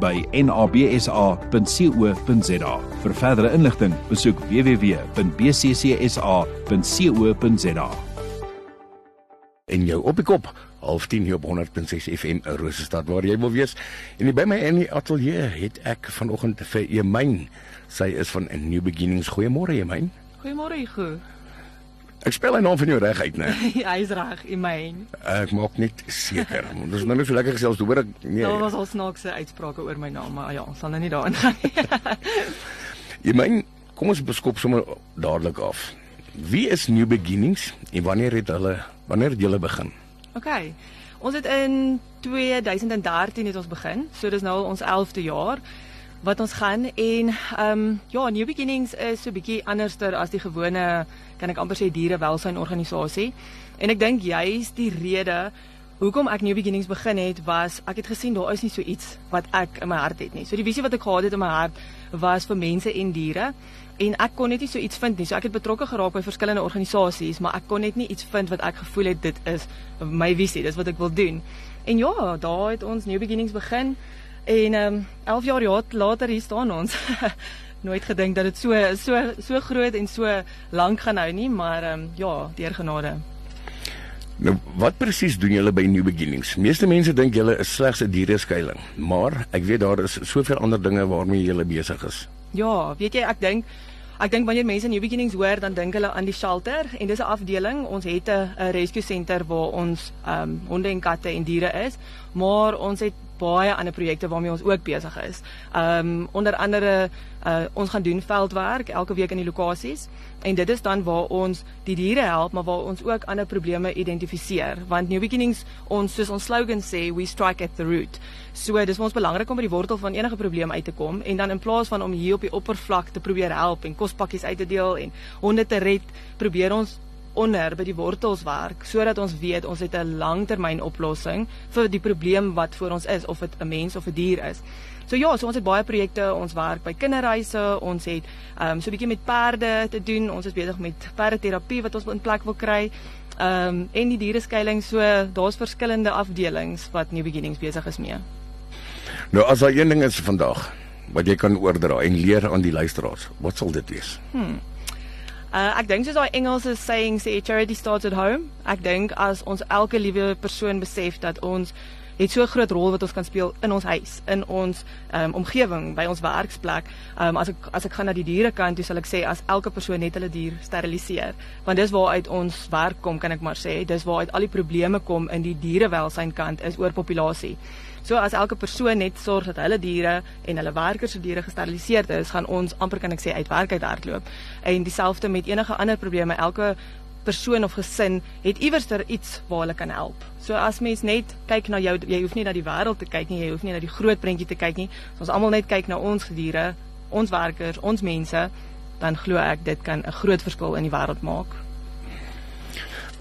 by nabsa.co.za. Vir verdere inligting, besoek www.bccsa.co.za. En jou op die kop, half 10 hier op 100.6 FM Rosestad waar jy wil wees. En by my in die ateljee het ek vanoggend vir Emyn. Sy is van 'n New Beginnings. Goeiemôre Emyn. Goeiemôre Hugo. Ek spel hy naam van jou reg uit, né? Ja, hy's reg, Imane. Ek maak net seker. Dis nou net so lekker gesels, hoor ek nee. Daar was al snaakse uitsprake oor my naam, maar ja, ons sal nou nie daarin gaan nie. Imane, kom ons beskop sommer dadelik af. Wie is New Beginnings en wanneer het hulle wanneer het julle begin? OK. Ons het in 2013 het ons begin. So dis nou al ons 11de jaar wat ons gaan en ehm um, ja, New Beginnings is so 'n bietjie anderster as die gewone kan ek amper sê dierewelsyn organisasie. En ek dink juist die rede hoekom ek New Beginnings begin het was ek het gesien daar is nie so iets wat ek in my hart het nie. So die visie wat ek gehad het in my hart was vir mense en diere en ek kon net nie so iets vind nie. So ek het betrokke geraak by verskillende organisasies, maar ek kon net nie iets vind wat ek gevoel het dit is my visie, dis wat ek wil doen. En ja, daar het ons New Beginnings begin. En ehm um, 11 jaar later hier staan ons. Nooit gedink dat dit so so so groot en so lank gaan hou nie, maar ehm um, ja, deur genade. Nou, wat presies doen julle by New Beginnings? Meeste mense dink julle is slegs 'n diereskuiling, maar ek weet daar is soveel ander dinge waarmee julle besig is. Ja, weet jy, ek dink Ek dink wanneer mense New Beginnings hoor, dan dink hulle aan die shelter en dis 'n afdeling. Ons het 'n rescue center waar ons ehm um, honde en katte en diere is, maar ons het baie ander projekte waarmee ons ook besig is. Um, onder andere uh, ons gaan doen veldwerk elke week in die lokasies en dit is dan waar ons die diere help maar waar ons ook ander probleme identifiseer want New Beginnings ons soos ons slogan sê we strike at the root. So dis ons belangrik om by die wortel van enige probleem uit te kom en dan in plaas van om hier op die oppervlak te probeer help en kospakkies uit te deel en honde te red, probeer ons onder by die wortels werk sodat ons weet ons het 'n langtermyn oplossing vir die probleem wat voor ons is of dit 'n mens of 'n dier is. So ja, so ons het baie projekte, ons werk by kinderhuise, ons het ehm um, so 'n bietjie met perde te doen. Ons is besig met perdeterapie wat ons in plek wil kry. Ehm um, en die diereskuiling, so daar's verskillende afdelings wat New Beginnings besig is mee. Nou as daar een ding is vandag wat jy kan oordra en leer aan die luisteraars, wat sal dit wees? Hmm. Uh, ek dink soos daai Engelse saying sê charity starts at home. Ek dink as ons elke liewe persoon besef dat ons het so 'n groot rol wat ons kan speel in ons huis, in ons um, omgewing, by ons werksplek. Um, as ek as ek gaan na die dierekant, toe sal ek sê as elke persoon net hulle dier steriliseer, want dis waaruit ons werk kom, kan ek maar sê. Dis waaruit al die probleme kom in die dierewelsyn kant is oor populasie. So as elke persoon net sorg dat hulle diere en hulle werkers se diere gesteriliseerd is, gaan ons amper kan ek sê uit werk uit hardloop. En dieselfde met enige ander probleme, elke persoon of gesin het iewerster iets waar hulle kan help. So as mens net kyk na jou, jy hoef nie na die wêreld te kyk nie, jy hoef nie na die groot prentjie te kyk nie. As ons almal net kyk na ons diere, ons werkers, ons mense, dan glo ek dit kan 'n groot verskil in die wêreld maak.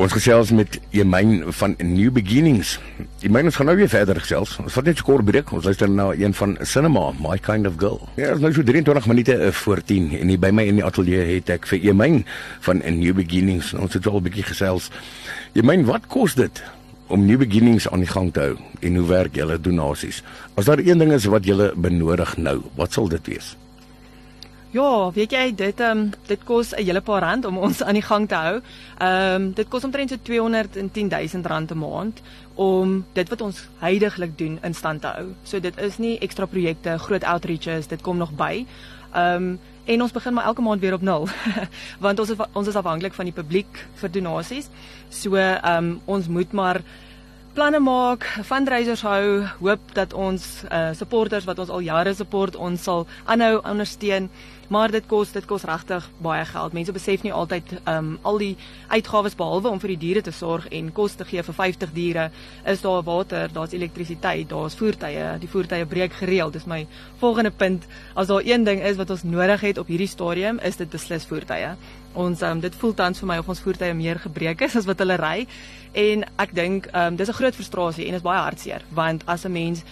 Ons gesels met Emyn van New Beginnings. Emyn ons gaan nou weer verder gesels. Ons vat net 'n kort breek. Ons luister na een van Cinema, My Kind of Girl. Ja, ons nou so 23 minute uh, voor 10 en hier by my in die ateljee het ek vir Emyn van New Beginnings. Ons het al 'n bietjie gesels. Emyn, wat kos dit om New Beginnings aan die gang te hou en hoe werk julle donasies? As daar een ding is wat julle benodig nou, wat sal dit wees? Ja, weet jy, dit ehm um, dit kos 'n hele paar rand om ons aan die gang te hou. Ehm um, dit kos omtrent so 210 000 rand 'n maand om dit wat ons heidaglik doen in stand te hou. So dit is nie ekstra projekte, groot outreaches, dit kom nog by. Ehm um, en ons begin maar elke maand weer op nul. Want ons is ons is afhanklik van die publiek vir donasies. So ehm um, ons moet maar planne maak, fundraisers hou, hoop dat ons uh, supporters wat ons al jare support, ons sal aanhou ondersteun maar dit kos dit kos regtig baie geld. Mense besef nie altyd ehm um, al die uitgawes behalwe om vir die diere te sorg en kos te gee vir 50 diere, is daar water, daar's elektrisiteit, daar's voertuie, die voertuie breek gereeld. Dis my volgende punt. As daar een ding is wat ons nodig het op hierdie stadium, is dit beslis voertuie. Ons um, dit voel tans vir my of ons voertuie meer gebreek is as wat hulle ry en ek dink um, dis 'n groot frustrasie en is baie hartseer want as 'n mens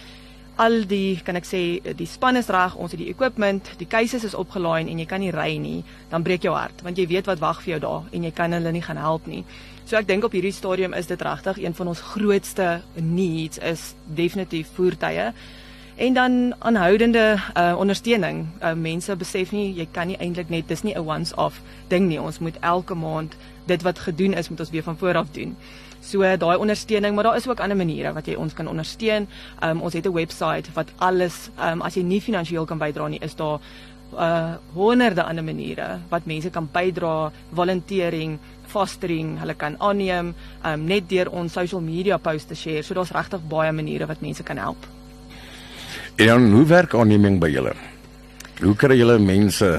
al die kan ek sê die span is reg, ons het die equipment, die cases is opgelaai en jy kan nie ry nie, dan breek jou hart want jy weet wat wag vir jou daar en jy kan hulle nie gaan help nie. So ek dink op hierdie stadium is dit regtig een van ons grootste needs is definitief voertuie en dan aanhoudende uh, ondersteuning. Uh, mense besef nie jy kan nie eintlik net dis nie 'n once off ding nie. Ons moet elke maand dit wat gedoen is moet ons weer van voor af doen. So daai ondersteuning, maar daar is ook ander maniere wat jy ons kan ondersteun. Um, ons het 'n webwerf wat alles um, as jy nie finansiëel kan bydra nie, is daar uh honderde ander maniere wat mense kan bydra, volunteering, fostering, hulle kan aanneem, um, net deur ons social media posts te share. So daar's regtig baie maniere wat mense kan help. En dan hoe werk aanneming by julle? Hoe kry julle mense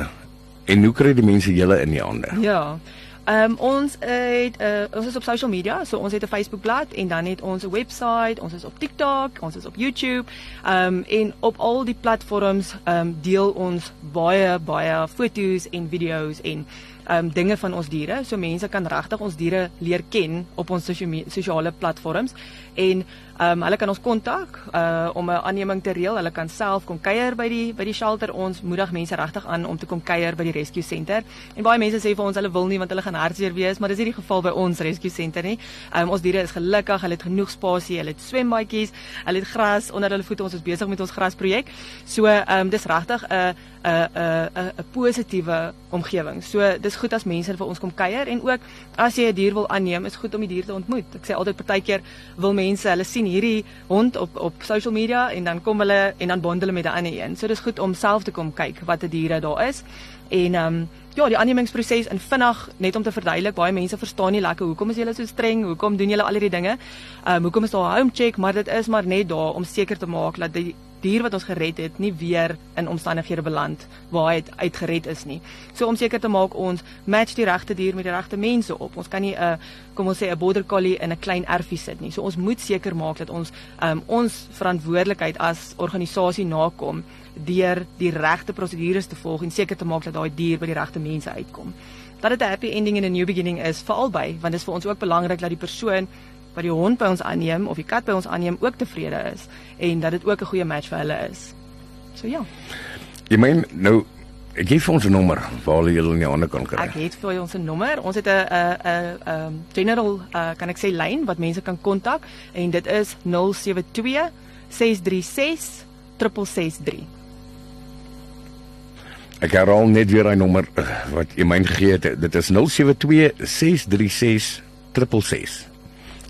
en hoe kry die mense julle in die hande? Ja. Ehm um, ons het uh, ons is op social media, so ons het 'n Facebookblad en dan het ons 'n webwerf, ons is op TikTok, ons is op YouTube. Ehm um, en op al die platforms ehm um, deel ons baie baie foto's en video's en ehm um, dinge van ons diere, so mense kan regtig ons diere leer ken op ons sosiale platforms en ehm um, hulle kan ons kontak uh om 'n aanneming te reël. Hulle kan self kom kuier by die by die shelter. Ons moedig mense regtig aan om te kom kuier by die rescue center. En baie mense sê vir ons hulle wil nie want hulle gaan hartseer wees, maar dis nie die geval by ons rescue center nie. Ehm um, ons diere is gelukkig, hulle het genoeg spasie, hulle het swembadjies, hulle het gras onder hulle voete. Ons is besig met ons grasprojek. So ehm um, dis regtig 'n 'n 'n 'n positiewe omgewing. So dis goed as mense vir ons kom kuier en ook as jy 'n dier wil aanneem, is goed om die dier te ontmoet. Ek sê altyd partykeer wil mense, hulle sien hierdie hond op op social media en dan kom hulle en dan bond hulle met 'n ander een. So dis goed om self te kom kyk watter diere daar is. En ehm um, ja, die aannemingsproses in vinnig net om te verduidelik, baie mense verstaan nie lekker hoekom is julle so streng? Hoekom doen julle al hierdie dinge? Ehm um, hoekom is daar 'n home check? Maar dit is maar net daar om seker te maak dat die dier wat ons gered het nie weer in omstandighede beland waar hy uitgered is nie. So om seker te maak ons match die regte dier met die regte mense op. Ons kan nie 'n kom ons sê 'n border collie in 'n klein erfie sit nie. So ons moet seker maak dat ons um, ons verantwoordelikheid as organisasie nakom deur die regte prosedures te volg en seker te maak dat daai dier by die regte mense uitkom. Dat dit 'n happy ending en 'n new beginning is vir albei, want dit is vir ons ook belangrik dat die persoon wat die hond by ons aanneem of die kat by ons aanneem ook tevrede is en dat dit ook 'n goeie match vir hulle is. So ja. Jy meen nou ek gee vir ons 'n nommer waar jy hulle in die hande kan kry. Ek het vir ons 'n nommer. Ons het 'n 'n 'n general uh, kan ek sê lyn wat mense kan kontak en dit is 072 636 663. Ek herhaal net weer daai nommer uh, wat jy my gegee het. Dit is 072 636 663.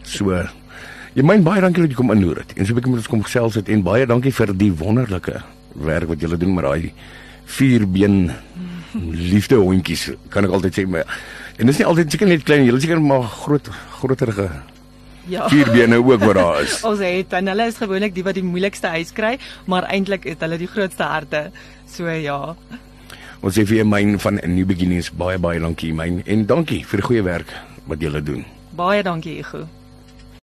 So jy myn baie dankie dat jy kom inloer het. En so 'n bietjie met ons kom gesels het en baie dankie vir die wonderlike werk wat julle doen met daai vierbeen liefde hondjies. Kan ek altyd sê maar en dis nie altyd seker net klein, julle seker maar groot groterige Ja. Vierbene ook wat daar is. Ons het en hulle is gewoonlik die wat die moeilikste huis kry, maar eintlik het hulle die grootste harte. So ja. Ons sê vir myn van 'n new beginnings baie baie dankie myn en dankie vir die goeie werk wat julle doen. Baie dankie Ego.